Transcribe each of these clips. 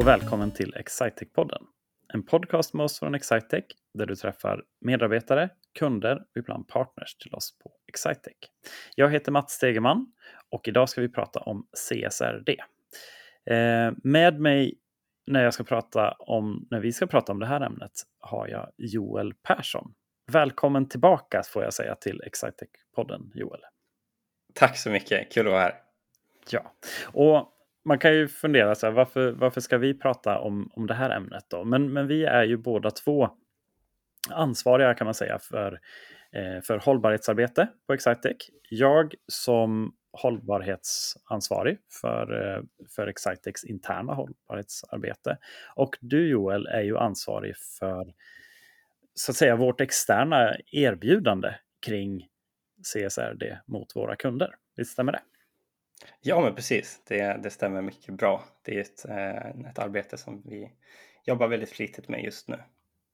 och välkommen till Excitec-podden. En podcast med oss från Excitec där du träffar medarbetare, kunder och ibland partners till oss på Excitec. Jag heter Mats Stegeman och idag ska vi prata om CSRD. Eh, med mig när, jag ska prata om, när vi ska prata om det här ämnet har jag Joel Persson. Välkommen tillbaka får jag säga till Excitec-podden Joel. Tack så mycket, kul att vara här. Ja, och man kan ju fundera så här, varför, varför ska vi prata om, om det här ämnet då? Men, men vi är ju båda två ansvariga kan man säga för, eh, för hållbarhetsarbete på Excitec. Jag som hållbarhetsansvarig för, eh, för Excitecs interna hållbarhetsarbete. Och du Joel är ju ansvarig för så att säga vårt externa erbjudande kring CSRD mot våra kunder. Visst stämmer det? Ja, men precis. Det, det stämmer mycket bra. Det är ett, eh, ett arbete som vi jobbar väldigt flitigt med just nu.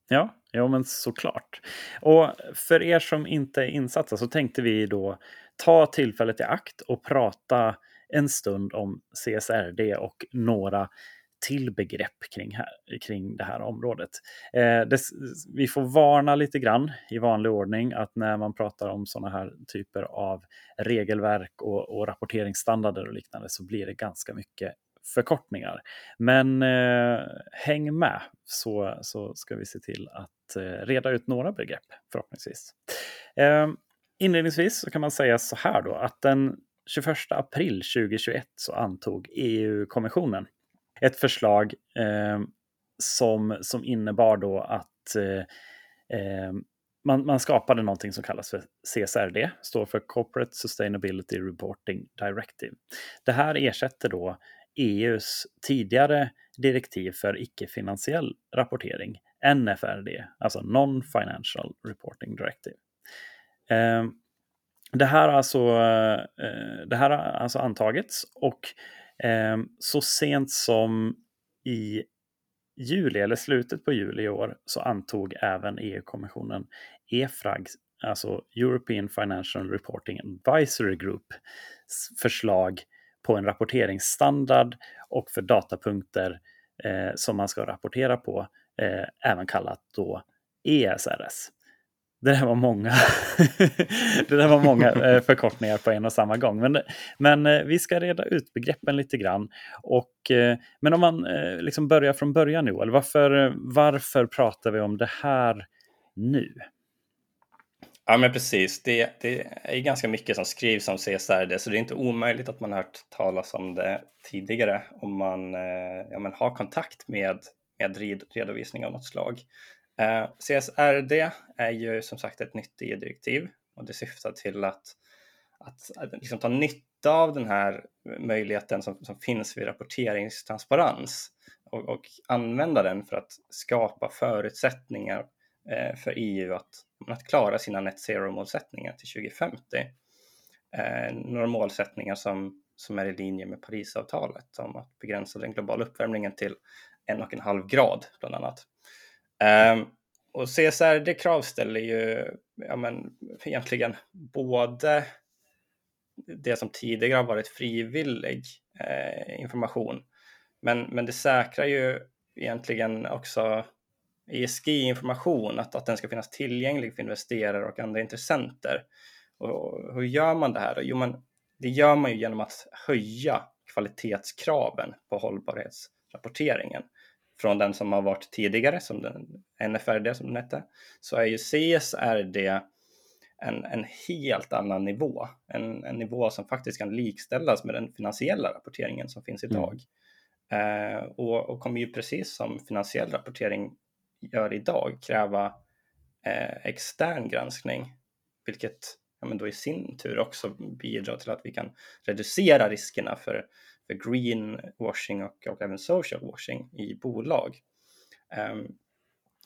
Ja, ja men såklart. Och för er som inte är insatta så tänkte vi då ta tillfället i akt och prata en stund om CSRD och några till begrepp kring, här, kring det här området. Eh, det, vi får varna lite grann i vanlig ordning att när man pratar om sådana här typer av regelverk och, och rapporteringsstandarder och liknande så blir det ganska mycket förkortningar. Men eh, häng med så, så ska vi se till att eh, reda ut några begrepp förhoppningsvis. Eh, inledningsvis så kan man säga så här då att den 21 april 2021 så antog EU-kommissionen ett förslag eh, som, som innebar då att eh, eh man, man skapade någonting som kallas för CSRD, står för Corporate Sustainability Reporting Directive. Det här ersätter då EUs tidigare direktiv för icke-finansiell rapportering, NFRD, alltså Non-Financial Reporting Directive. Eh, det här, har alltså, eh, det här har alltså antagits och Ehm, så sent som i juli, eller slutet på juli i år, så antog även EU-kommissionen EFRAG, alltså European Financial Reporting Advisory Group, förslag på en rapporteringsstandard och för datapunkter eh, som man ska rapportera på, eh, även kallat då ESRS. Det där var många, det där var många eh, förkortningar på en och samma gång. Men, men eh, vi ska reda ut begreppen lite grann. Och, eh, men om man liksom börjar från början nu, eller varför, varför pratar vi om det här nu? Ja, men precis. Det, det är ganska mycket som skrivs om CSRD, så det är inte omöjligt att man har hört talas om det tidigare om man, ja, man har kontakt med, med redovisning av något slag. Eh, CSRD är ju som sagt ett nytt EU-direktiv och det syftar till att, att, att liksom ta nytta av den här möjligheten som, som finns vid rapporteringstransparens och, och, använda den för att skapa förutsättningar eh, för EU att, att klara sina net zero-målsättningar till 2050. Eh, några målsättningar som, som är i linje med Parisavtalet om att begränsa den globala uppvärmningen till en och en halv grad bland annat. Um, och CSR, det kravställer ju ja, men, egentligen både det som tidigare har varit frivillig eh, information, men, men det säkrar ju egentligen också ESG-information, att, att den ska finnas tillgänglig för investerare och andra intressenter. Och hur gör man det här? Då? Jo, man, det gör man ju genom att höja kvalitetskraven på hållbarhetsrapporteringen från den som har varit tidigare, som den NFRD som den hette, så är ju CSRD en, en helt annan nivå. En, en nivå som faktiskt kan likställas med den finansiella rapporteringen som finns idag. Mm. Eh, och, och kommer ju precis som finansiell rapportering gör idag kräva eh, extern granskning, vilket ja, men då i sin tur också bidrar till att vi kan reducera riskerna för för greenwashing och, och även social washing i bolag. Um,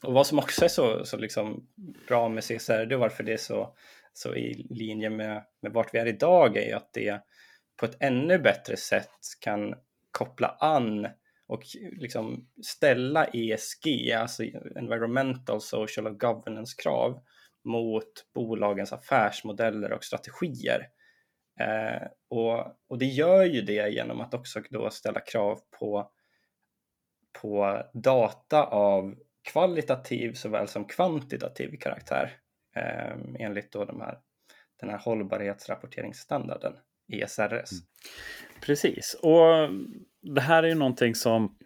och vad som också är så, så liksom bra med CSRD och varför det är så, så i linje med, med vart vi är idag är att det på ett ännu bättre sätt kan koppla an och liksom ställa ESG, alltså environmental, social och governance-krav mot bolagens affärsmodeller och strategier. Eh, och, och det gör ju det genom att också då ställa krav på, på data av kvalitativ såväl som kvantitativ karaktär eh, enligt då de här, den här hållbarhetsrapporteringsstandarden ESRS. Mm. Precis, och det här är ju någonting som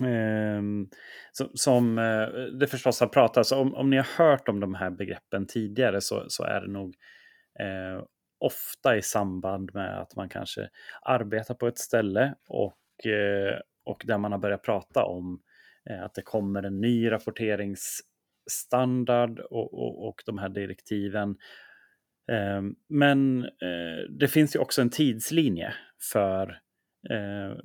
ehm, som, som eh, det förstås har pratats om. Om ni har hört om de här begreppen tidigare så, så är det nog eh, ofta i samband med att man kanske arbetar på ett ställe och, eh, och där man har börjat prata om eh, att det kommer en ny rapporteringsstandard och, och, och de här direktiven. Ehm, eh, men det finns ju också en tidslinje för eh,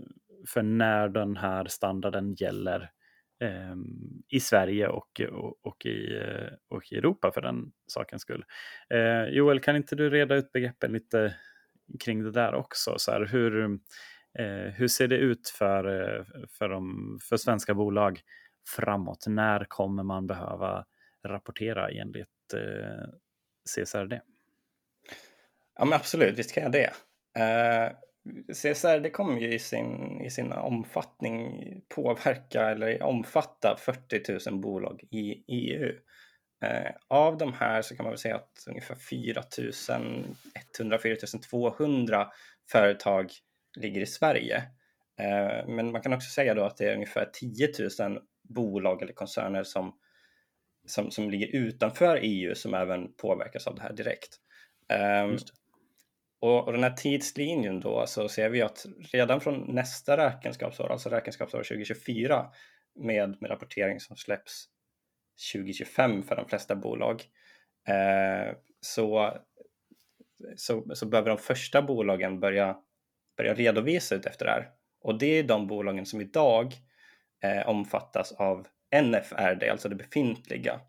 för när den här standarden gäller Ehm, i Sverige och, och, och, i, eh, och i Europa för den sakens skull. Eh, Joel, kan inte du reda ut begreppen lite kring det där också? Så här, hur, eh, hur ser det ut för, eh, för, de, för svenska bolag framåt? När kommer man behöva rapportera enligt eh, CSRD? Ja, men absolut, visst kan jag det. Eh, CSR det kommer ju i sin, i sin omfattning påverka eller omfatta 40 000 bolag i EU. Eh, av de här så kan man väl säga att ungefär 4 100, 4 200 företag ligger i Sverige. Eh, men man kan också säga då att det är ungefär 10 000 bolag eller koncerner som, som, som ligger utanför EU som även påverkas av det här direkt. Eh, och, och den här tidslinjen då så ser vi att redan från nästa räkenskapsår, alltså räkenskapsår 2024 med, med rapportering som släpps 2025 för de flesta bolag eh, så, så, så behöver de första bolagen börja, börja redovisa ut efter det här. Och det är de bolagen som idag eh, omfattas av NFRD, alltså det befintliga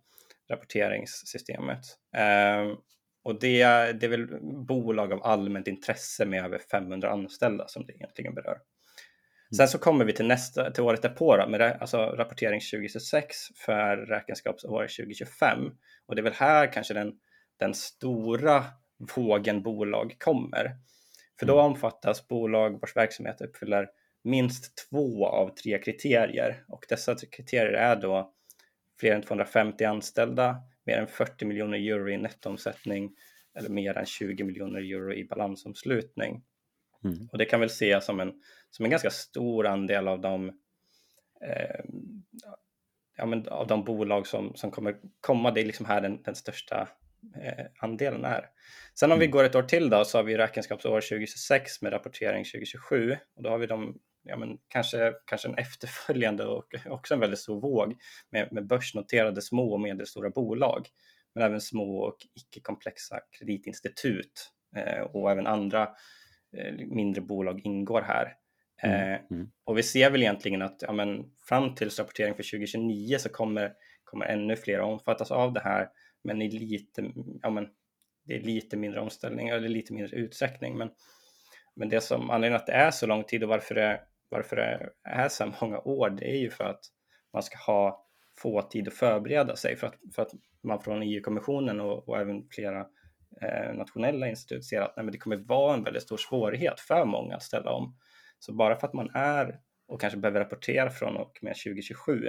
rapporteringssystemet. Eh, och det, det är väl bolag av allmänt intresse med över 500 anställda som det egentligen berör. Mm. Sen så kommer vi till nästa, till året därpå då, med alltså rapportering 2026 för räkenskapsåret 2025. Och det är väl här kanske den, den stora vågen bolag kommer. För då mm. omfattas bolag vars verksamhet uppfyller minst två av tre kriterier och dessa kriterier är då fler än 250 anställda, mer än 40 miljoner euro i nettoomsättning eller mer än 20 miljoner euro i balansomslutning. Mm. Och det kan väl ses som en, som en ganska stor andel av de, eh, ja, men av de bolag som, som kommer komma. Det är liksom här den, den största eh, andelen är. Sen om mm. vi går ett år till då så har vi räkenskapsår 2026 med rapportering 2027 och då har vi de ja, men kanske, kanske en efterföljande och också en väldigt stor våg med, med börsnoterade små och medelstora bolag. Men även små och icke-komplexa kreditinstitut eh, och även andra eh, mindre bolag ingår här. Mm. Eh, mm. Och vi ser väl egentligen att ja, men fram till rapportering för 2029 så kommer, kommer ännu fler omfattas av det här, men i lite, ja, men det är lite mindre omställning eller lite mindre utsträckning. Men, men det som anledningen att det är så lång tid och varför det varför det är så många år, det är ju för att man ska ha få tid att förbereda sig för att, för att man från EU-kommissionen och, och, även flera eh, nationella institut ser att nej, det kommer vara en väldigt stor svårighet för många att ställa om. Så bara för att man är och kanske behöver rapportera från och med 2027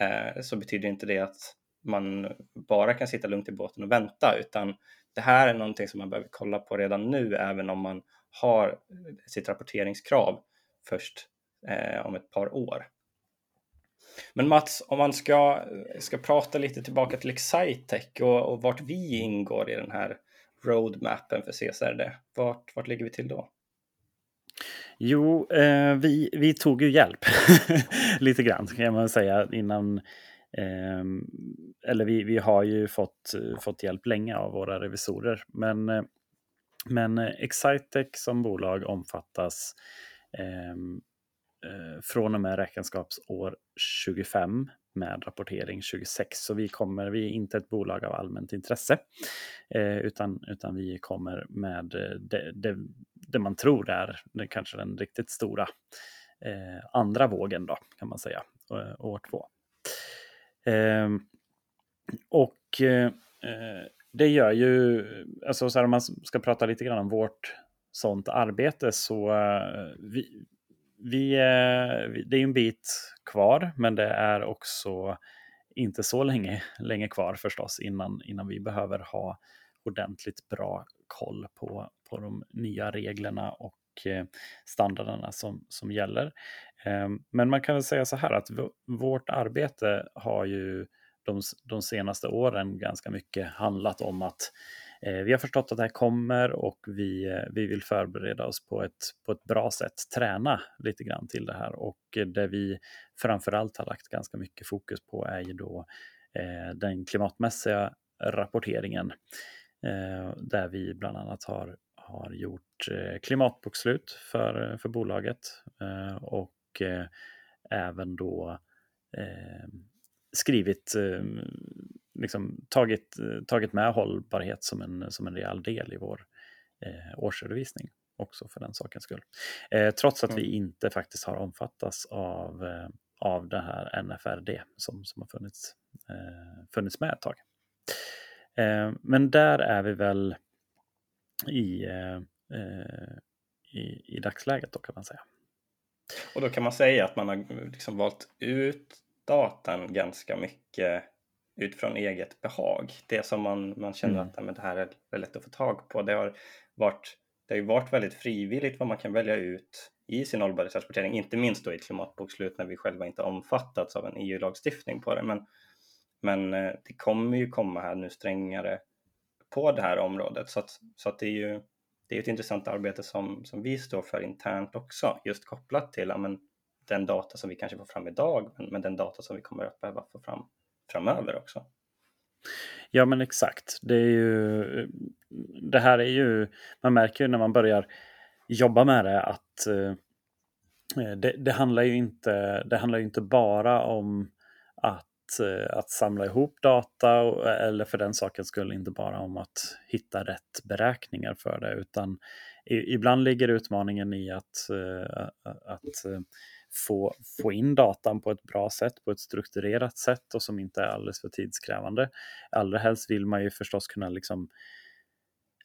eh, så betyder inte det att man bara kan sitta lugnt i båten och vänta utan det här är någonting som man behöver kolla på redan nu även om man har sitt rapporteringskrav först eh, om ett par år. Men Mats, om man ska, ska prata lite tillbaka till Excitech och, och vart vi ingår i den här roadmappen för CSRD, vart, vart ligger vi till då? Jo, eh, vi, vi tog ju hjälp lite grann kan man säga innan. Eh, eller vi, vi har ju fått, fått hjälp länge av våra revisorer. Men, eh, men Excitech som bolag omfattas eh, Ehm, eh, från och med räkenskapsår 25 med rapportering 26. Så vi kommer, vi är inte ett bolag av allmänt intresse, eh, utan, utan vi kommer med det, det, det man tror är det kanske den riktigt stora eh, andra vågen då, kan man säga, eh, år två. Ehm, eh, och eh, det gör ju, alltså så här, om man ska prata lite grann om vårt sånt arbete så eh, vi, eh, vi, det är en bit kvar, men det är också inte så länge, länge kvar förstås innan, innan vi behöver ha ordentligt bra koll på, på de nya reglerna och eh, standarderna som, som gäller. Men man kan väl säga så här att vårt arbete har ju de, de senaste åren ganska mycket handlat om att eh, Eh, vi har förstått att det här kommer och vi, eh, vi vill förbereda oss på ett, på ett bra sätt, träna lite grann till det här och det vi framförallt har lagt ganska mycket fokus på är ju då eh, den klimatmässiga rapporteringen där vi bland annat har, har gjort klimatbokslut för, för bolaget och även då skrivit, liksom, tagit, tagit med hållbarhet som en, som en reell del i vår eh, årsredovisning också för den sakens skull. Eh, trots att mm. vi inte faktiskt har omfattats av, eh, av det här NFRD som, som har funnits, eh, funnits med ett tag. Eh, men där är vi väl i, eh, i, i dagsläget då kan man säga. Och då kan man säga att man har liksom valt ut datan ganska mycket utifrån eget behag. Det som man, man känner mm. att men det här är lätt att få tag på. Det har, varit, det har ju varit väldigt frivilligt vad man kan välja ut i sin hållbarhetsrapportering, inte minst då i klimatbokslut när vi själva inte omfattats av en EU-lagstiftning på det. Men, men eh, det kommer ju komma här nu strängare på det här området så att, så att det är ju det är ett intressant arbete som, som vi står för internt också, just kopplat till ja, men, den data som vi kanske får fram idag, men, men den data som vi kommer att behöva få fram framöver också. Ja men exakt. Det, är ju, det här är ju, man märker ju när man börjar jobba med det att eh, det, det, handlar ju inte, det handlar ju inte bara om att, eh, att samla ihop data eller för den sakens skull inte bara om att hitta rätt beräkningar för det utan ibland ligger utmaningen i att, eh, att få, få in datan på ett bra sätt, på ett strukturerat sätt och som inte är alldeles för tidskrävande. Allra helst vill man ju förstås kunna liksom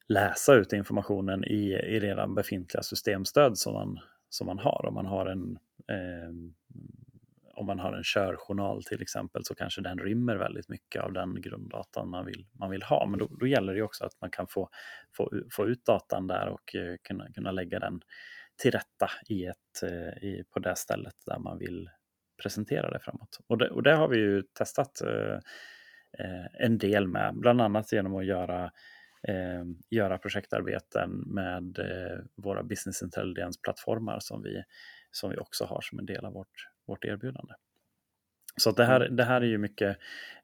läsa ut informationen i, i redan befintliga systemstöd som man, som man har. Om man har en eh, om man har en körjournal till exempel så kanske den rymmer väldigt mycket av den grunddatan man vill, man vill ha. Men då, då gäller det också att man kan få, få, få ut datan där och eh, kunna, kunna lägga den till rätta i ett, eh, i, på det stället där man vill presentera det framåt. Och det, och det har vi ju testat eh, eh, en del med, bland annat genom att göra, eh, göra projektarbeten med eh, våra business intelligence-plattformar som vi, som vi också har som en del av vårt, vårt erbjudande. Så det, här, det här är ju mycket,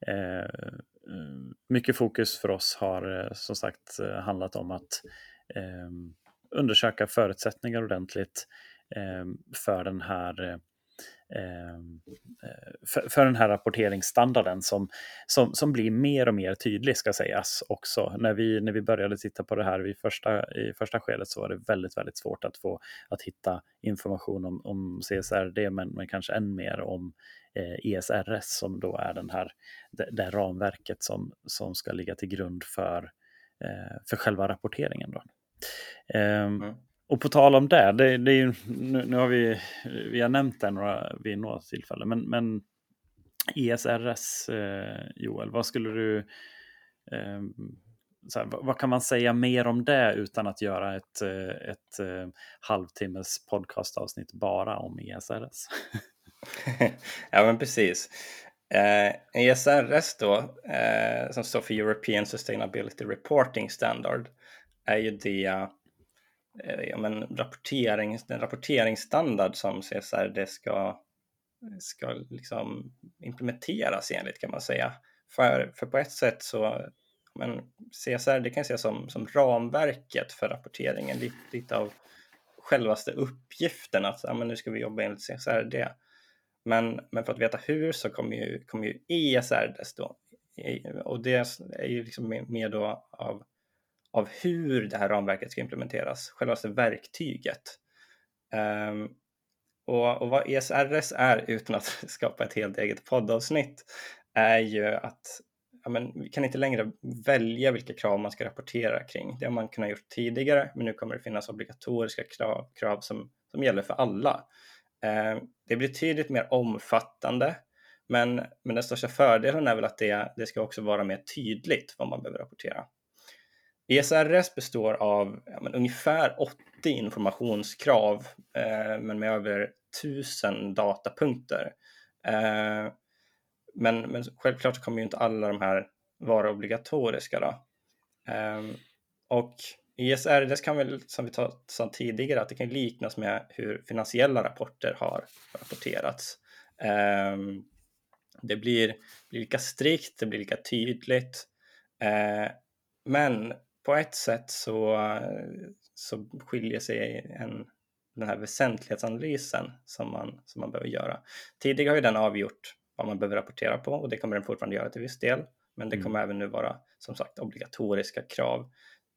eh, mycket fokus för oss har som sagt handlat om att undersöka förutsättningar ordentligt eh, för den här ehm, eh, för, för, den här rapporteringsstandarden som, som, som blir mer och mer tydlig ska sägas också. När vi, när vi började titta på det här i första, i första skedet så var det väldigt, väldigt svårt att få att hitta information om, om CSRD men, men kanske än mer om eh, ESRS som då är den här, det, det ramverket som, som ska ligga till grund för, eh, för själva rapporteringen. Då. Mm. Och på tal om det, det, det är ju, nu, nu, har vi, vi har nämnt det några, vid några tillfällen, men, men ESRS, eh, Joel, vad skulle du... Eh, här, vad kan man säga mer om det utan att göra ett, eh, ett, ett eh, halvtimmes podcastavsnitt bara om ESRS? ja, men precis. Eh, ESRS då, eh, som står för European Sustainability Reporting Standard, är ju det eh, ja, men rapportering, den rapporteringsstandard som CSRD ska, ska liksom implementeras enligt kan man säga. För, för på ett sätt så men CSR det kan ses som, som ramverket för rapporteringen, lite, lite av självaste uppgiften att ja, men nu ska vi jobba enligt CSRD. Men, men för att veta hur så kommer ju, kommer ju ESRD då. Och det är ju liksom mer då av av hur det här ramverket ska implementeras, självaste verktyget. Um, och, och, vad ESRS är, utan att skapa ett helt eget poddavsnitt, är ju att ja, men, vi kan inte längre välja vilka krav man ska rapportera kring. Det har man kunnat gjort tidigare, men nu kommer det finnas obligatoriska krav, krav som, som gäller för alla. Um, det blir tydligt mer omfattande, men, men den största fördelen är väl att det, det ska också vara mer tydligt vad man behöver rapportera. ESRS består av ja, men, ungefär 80 informationskrav, eh, men med över 1000 datapunkter. Eh, men, men självklart kommer ju inte alla de här vara obligatoriska. Då. Eh, och ESRS kan väl, som vi sa tidigare, att det kan liknas med hur finansiella rapporter har rapporterats. Ehm, det blir, blir lika strikt, det blir lika tydligt. Eh, men på ett sätt så, så skiljer sig en, den här väsentlighetsanalysen som man, som man behöver göra. Tidigare har ju den avgjort vad man behöver rapportera på och det kommer den fortfarande göra till viss del. Men det mm. kommer mm. även nu vara som sagt obligatoriska krav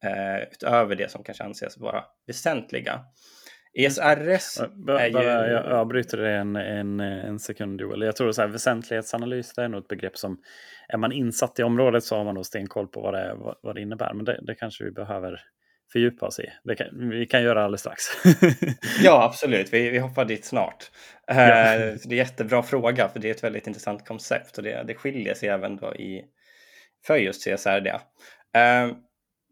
eh, utöver det som kanske anses vara väsentliga. ESRS är ju... Jag avbryter det en, en, en sekund Joel. Jag tror att väsentlighetsanalys det är nog ett begrepp som är man insatt i området så har man nog stenkoll på vad det, vad, vad det innebär. Men det, det kanske vi behöver fördjupa oss i. Kan, vi kan göra alldeles strax. ja, absolut. Vi, vi hoppar dit snart. Ja. Uh, det är en jättebra fråga, för det är ett väldigt intressant koncept och det, det skiljer sig även då i, för just CSRD. Uh,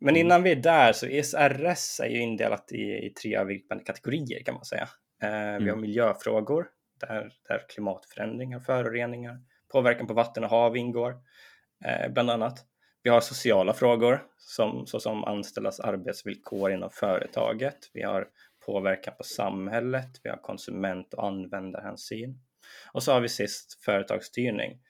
men mm. innan vi är där så ESRS är ju indelat i, i tre övergripande kategorier kan man säga. Uh, mm. Vi har mm. miljöfrågor där, där klimatförändringar, föroreningar, påverkan på vatten och hav ingår, bland annat. Vi har sociala frågor som, såsom anställdas arbetsvillkor inom företaget. Vi har påverkan på samhället. Vi har konsument och användarhänsyn. Och så har vi sist företagsstyrning.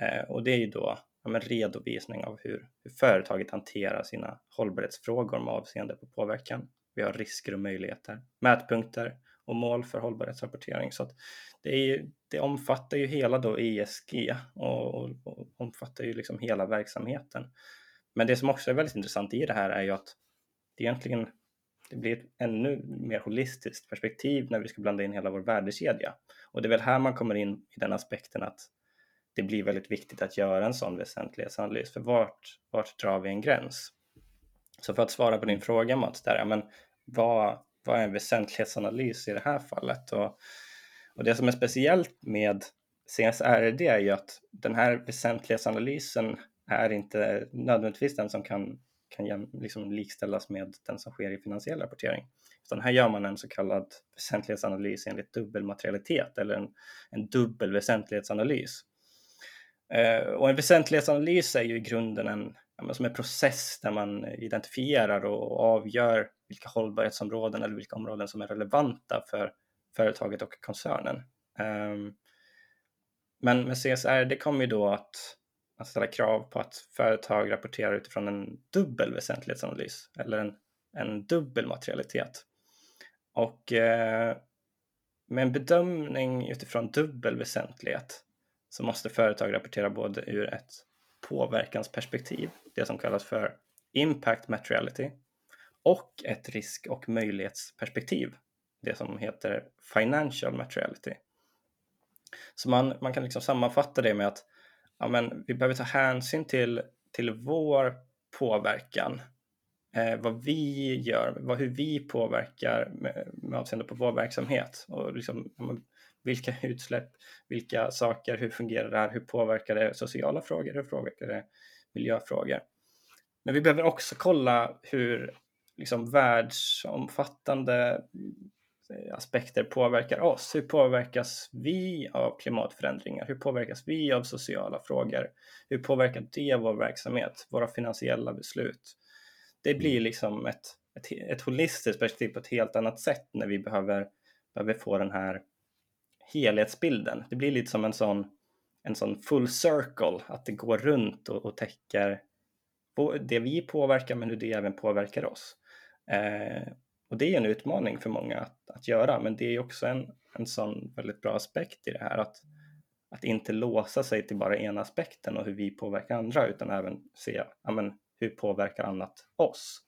Eh, och det är ju då ja, redovisning av hur, hur företaget hanterar sina hållbarhetsfrågor med avseende på påverkan. Vi har risker och möjligheter, mätpunkter och mål för hållbarhetsrapportering. Så det, är, det omfattar ju hela då ESG och, och, och, omfattar ju liksom hela verksamheten. Men det som också är väldigt intressant i det här är ju att det egentligen det blir ett ännu mer holistiskt perspektiv när vi ska blanda in hela vår värdekedja. Och det är väl här man kommer in i den aspekten att det blir väldigt viktigt att göra en sån väsentlighetsanalys. För vart, vart drar vi en gräns? Så för att svara på din fråga Mats, där, men vad, vad är en väsentlighetsanalys i det här fallet? Och, och det som är speciellt med CSRD är ju att den här väsentlighetsanalysen är inte nödvändigtvis den som kan, kan liksom likställas med den som sker i finansiell rapportering. Utan här gör man en så kallad väsentlighetsanalys enligt dubbelmaterialitet eller en, en dubbel väsentlighetsanalys. Eh, och en väsentlighetsanalys är ju i grunden en, som en process där man identifierar och avgör vilka hållbarhetsområden eller vilka områden som är relevanta för företaget och koncernen. Ehm, men med CSR, det kommer ju då att, att ställa krav på att företag rapporterar utifrån en dubbel väsentlighetsanalys eller en, en dubbel materialitet. Och eh, med en bedömning utifrån dubbel väsentlighet så måste företag rapportera både ur ett påverkansperspektiv, det som kallas för impact materiality, och ett risk och möjlighetsperspektiv, det som heter financial materiality. Så man, man kan liksom sammanfatta det med att ja, men vi behöver ta hänsyn till, till vår påverkan, eh, vad vi gör, vad, hur vi påverkar med, med avseende på vår verksamhet och liksom, ja, vilka utsläpp, vilka saker, hur fungerar det här, hur påverkar det sociala frågor, hur påverkar det miljöfrågor. Men vi behöver också kolla hur liksom världsomfattande eh, aspekter påverkar oss. Hur påverkas vi av klimatförändringar? Hur påverkas vi av sociala frågor? Hur påverkar det vår verksamhet, våra finansiella beslut? Det blir mm. liksom ett, ett, ett holistiskt perspektiv på ett helt annat sätt när vi behöver, behöver få den här helhetsbilden. Det blir lite som en sån, en sån full circle, att det går runt och, och täcker det vi påverkar men hur det även påverkar oss. Eh, och det är en utmaning för många att, att göra, men det är också en, en sån väldigt bra aspekt i det här att, att inte låsa sig till bara ena aspekten och hur vi påverkar andra utan även se ja, men, hur påverkar annat oss.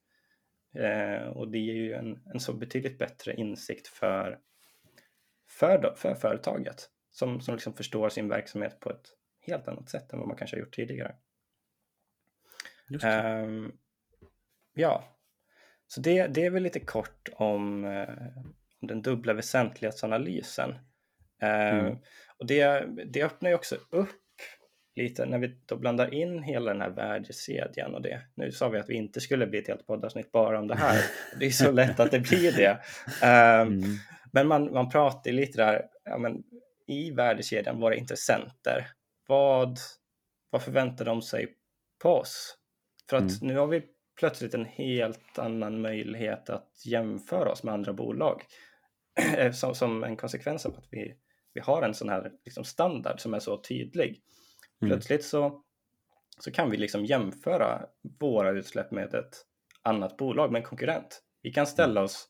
Eh, och det är ju en, en så betydligt bättre insikt för, för, för företaget som, som liksom förstår sin verksamhet på ett helt annat sätt än vad man kanske har gjort tidigare. Um, ja, så det, det är väl lite kort om, eh, om den dubbla väsentlighetsanalysen. Mm. Och det, det öppnar ju också upp lite när vi då blandar in hela den här värdekedjan och det. Nu sa vi att vi inte skulle bli ett helt poddavsnitt bara om det här. Det är så lätt att det blir det. Um, mm. Men man, man pratar lite där, ja, men, i värdekedjan, våra intressenter, vad, vad förväntar de sig på oss? För att mm. nu har vi plötsligt en helt annan möjlighet att jämföra oss med andra bolag som, som en konsekvens av att vi, vi har en sån här liksom standard som är så tydlig. Mm. Plötsligt så, så kan vi liksom jämföra våra utsläpp med ett annat bolag, med en konkurrent. Vi kan ställa mm. oss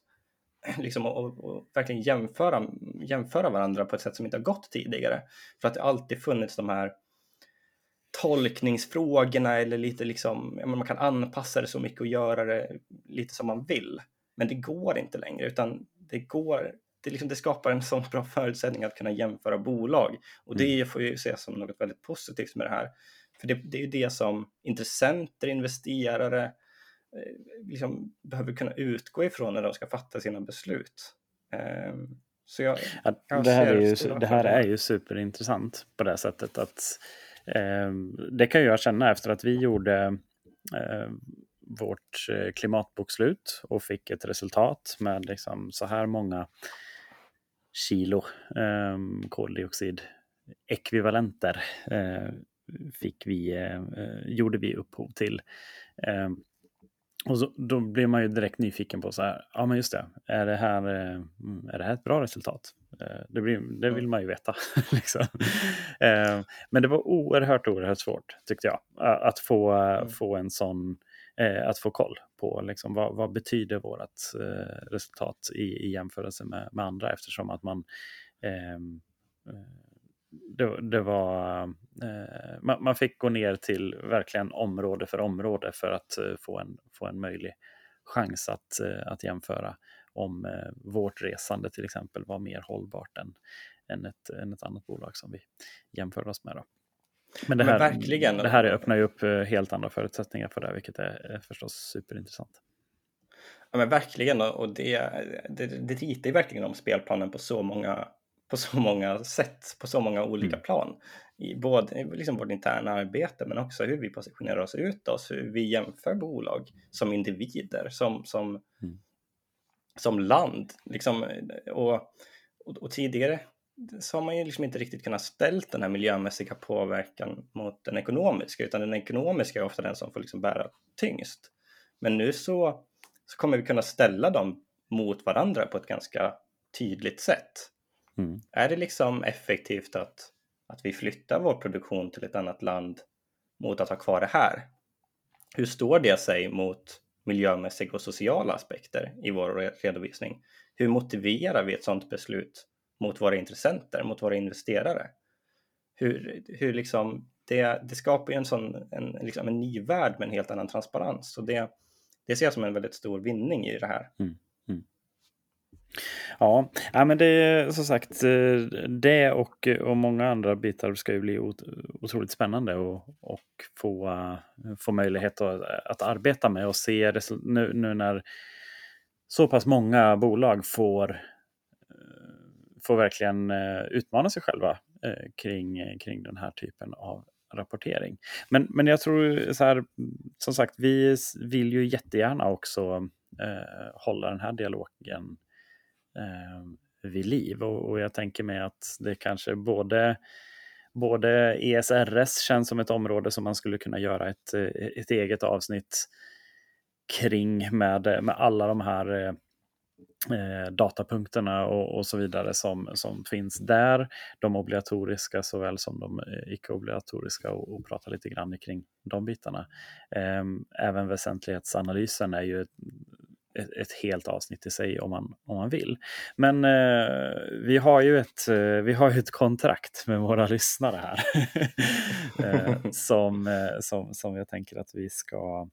liksom och, och, verkligen jämföra, jämföra varandra på ett sätt som inte har gått tidigare. För att det alltid funnits de här tolkningsfrågorna eller lite liksom, man kan anpassa det så mycket och göra det lite som man vill. Men det går inte längre utan det går, det, liksom, det skapar en sån bra förutsättning att kunna jämföra bolag och det mm. får ju ses som något väldigt positivt med det här. För det, det är ju det som intressenter, investerare liksom behöver kunna utgå ifrån när de ska fatta sina beslut. Ehm, så jag, jag det, här är ju, det här är ju superintressant på det sättet att eh, det kan jag känna efter att vi gjorde eh, vårt eh, klimatbokslut och fick ett resultat med liksom så här många kilo eh, koldioxidekvivalenter eh, fick vi, eh, gjorde vi upphov till. Eh, och så, då blir man ju direkt nyfiken på så här, ja men just det, är det här, eh, är det här ett bra resultat? Eh, det, blir, det vill man ju veta. liksom. Eh, men det var oerhört, oerhört svårt tyckte jag, att få, mm. få en sån, att få koll på liksom, vad, vad betyder vårt resultat i, i jämförelse med, med andra eftersom att man ehm, det, det, var, eh, man, man, fick gå ner till verkligen område för område för att eh, få, en, få en möjlig chans att, eh, att jämföra om eh, vårt resande till exempel var mer hållbart än, än, ett, än ett annat bolag som vi jämför oss med. Då. Men det här, Men verkligen. det här öppnar ju upp eh, helt andra förutsättningar för det, vilket är, är förstås superintressant. Ja men verkligen och det, det, det ritar ju verkligen om spelplanen på så många på så många sätt, på så många olika mm. plan. I både liksom vårt interna arbete men också hur vi positionerar oss utåt, hur vi jämför bolag som individer, som, som, mm. som land. Liksom, och, och, och, tidigare så har man ju liksom inte riktigt kunnat ställa den här miljömässiga påverkan mot den ekonomiska, utan den ekonomiska är ofta den som får liksom bära tyngst. Men nu så, så kommer vi kunna ställa dem mot varandra på ett ganska tydligt sätt. Mm. Är det liksom effektivt att, att vi flyttar vår produktion till ett annat land mot att ha kvar det här? Hur står det sig mot miljömässiga och sociala aspekter i vår redovisning? Hur motiverar vi ett sådant beslut mot våra intressenter, mot våra investerare? Hur, hur liksom, det, det skapar ju en, sån, en, liksom en ny värld med en helt annan transparens. Och det, det ser jag som en väldigt stor vinning i det här. Mm. Ja, ja men det är som sagt eh, det och, eh, och många andra bitar ska ju bli otroligt spännande och, och få, eh, få möjlighet att, att arbeta med och se nu, nu när så pass många bolag får, får verkligen utmana sig själva kring, kring den här typen av rapportering. Men, men jag tror så här, som sagt, vi vill ju jättegärna också hålla den här dialogen eh, Ehm, vid liv. Och, och, jag tänker mig att det kanske både Både ESRS känns som ett område som man skulle kunna göra ett, eh, ett eget avsnitt kring med, med alla de här eh, eh, datapunkterna och, och, så vidare som, som finns där. De obligatoriska såväl som de eh, icke-obligatoriska och, och prata lite grann kring de bitarna. Eh, även väsentlighetsanalysen är ju ett, ett, helt avsnitt i sig om man, om man vill. Men eh, vi, har ju ett, eh, vi har ju ett kontrakt med våra lyssnare här eh, som, eh, som, som jag tänker att vi ska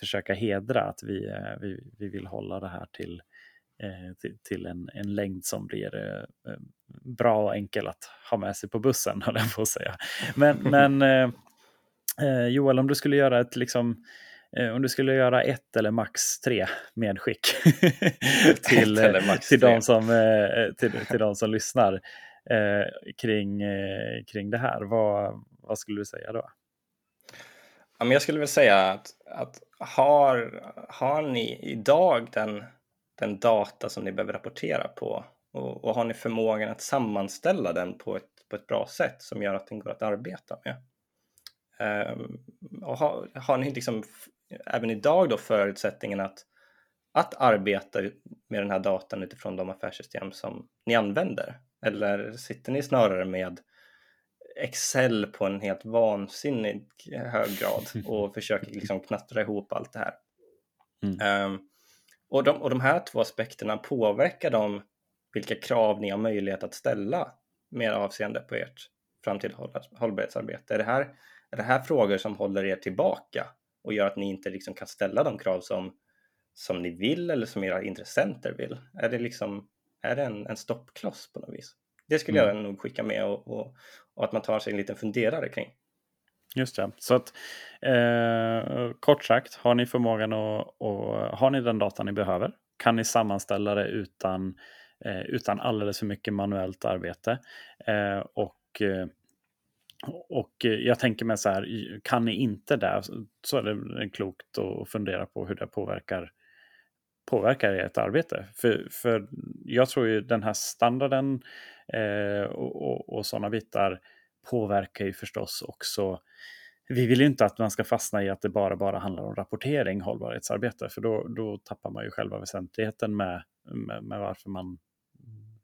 försöka hedra. Att vi, eh, vi, vi vill hålla det här till, eh, till, till, en, en längd som blir eh, eh, bra och enkel att ha med sig på bussen, höll jag på att säga. Men, men Joel, om du skulle göra ett liksom Eh, om du skulle göra ett eller max tre medskick till, till, de som, eh, till, till de som lyssnar. eh, kring, eh, kring det här. Vad, vad skulle du säga då? Ja, men jag skulle väl säga att, att har, har ni idag den, den data som ni behöver rapportera på och, och har ni förmågan att sammanställa den på ett, på ett bra sätt som gör att den går att arbeta med? Um, och har, har ni liksom även idag då förutsättningen att, att arbeta med den här datan utifrån de affärssystem som ni använder? Eller sitter ni snarare med Excel på en helt vansinnig hög grad och försöker liksom knattra ihop allt det här? Mm. Um, och, de, och de här två aspekterna, påverkar de vilka krav ni har möjlighet att ställa med avseende på ert framtida hållbarhetsarbete? Är det här, är det här frågor som håller er tillbaka och gör att ni inte liksom kan ställa de krav som, som ni vill eller som era intressenter vill? Är det, liksom, är det en, en stoppkloss på något vis? Det skulle mm. jag nog skicka med och, och, och, att man tar sig en liten funderare kring. Just det. Så att eh, kort sagt, har ni förmågan och, och har ni den data ni behöver? Kan ni sammanställa det utan, eh, utan alldeles för mycket manuellt arbete? Eh, och eh, och eh, jag tänker mig så här, kan ni inte det så är det klokt att fundera på hur det påverkar, påverkar ert arbete. För, för jag tror ju den här standarden eh, och, och, och sådana bitar påverkar ju förstås också vi vill ju inte att man ska fastna i att det bara, bara handlar om rapportering, hållbarhetsarbete, för då, då tappar man ju själva väsentligheten med, med, med varför man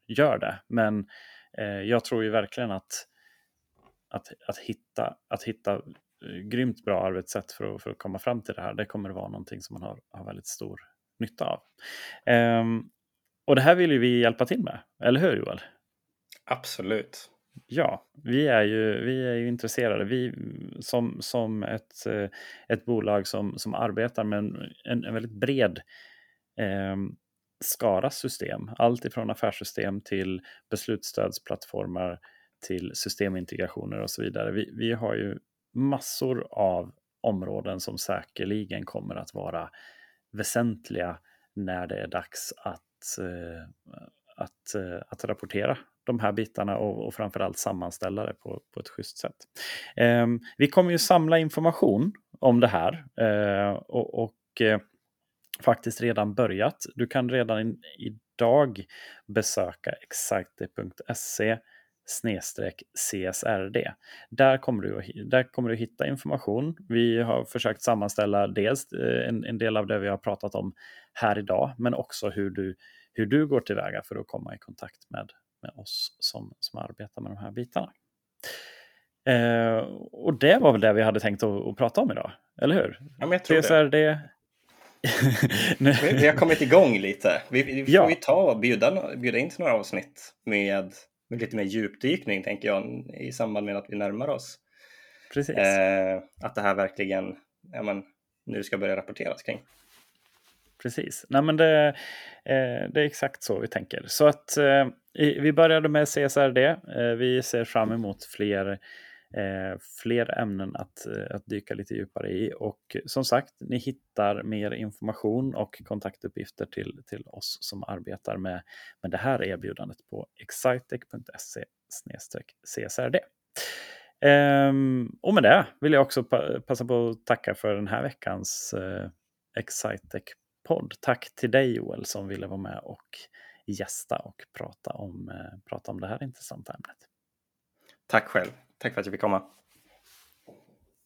gör det. Men eh, jag tror ju verkligen att att, att, hitta, att hitta eh, grymt bra arbetssätt för att, för att komma fram till det här, det kommer att vara någonting som man har, har väldigt stor nytta av. Um, och det här vill ju vi hjälpa till med, eller hur Joel? Absolut. Ja, vi är ju, vi är ju intresserade. Vi som, som ett, eh, ett bolag som, som arbetar med en, en, en väldigt bred eh, skara system. Allt ifrån affärssystem till beslutsstödsplattformar till systemintegrationer och så vidare. Vi, vi har ju massor av områden som säkerligen kommer att vara väsentliga när det är dags att, eh, att, eh, att rapportera de här bitarna och, och framförallt sammanställa det på, på ett schysst sätt. Ehm, vi kommer ju samla information om det här eh, och, och faktiskt redan börjat. Du kan redan idag besöka excite.se CSRD. Där kommer, du, där kommer du hitta information. Vi har försökt sammanställa dels eh, en, en, del av det vi har pratat om här idag, men också hur du, hur du går tillväga för att komma i kontakt med, med oss som, som arbetar med de här bitarna. Eh, och det var väl det vi hade tänkt att, att prata om idag, eller hur? Ja, men jag tror CSRD, det. vi, vi har kommit igång lite. Vi, vi får ja. vi ta och bjuda, bjuda in till några avsnitt med med lite mer djupdykning tänker jag i samband med att vi närmar oss. Precis. Eh, att det här verkligen ja, men, nu ska börja rapporteras kring. Precis, Nej, men det, eh, det är exakt så vi tänker. Så att eh, vi började med CSRD. Eh, vi ser fram emot fler eh, fler ämnen att, eh, att dyka lite djupare i. Och som sagt, ni hittar mer information och kontaktuppgifter till, till oss som arbetar med, med det här erbjudandet på excitec.se csrd. Ehm, och med det vill jag också pa passa på att tacka för den här veckans eh, Excitec-podd. Tack till dig Joel som ville vara med och gästa och prata om, eh, prata om det här intressanta ämnet. Tack själv. Tack för att jag fick komma.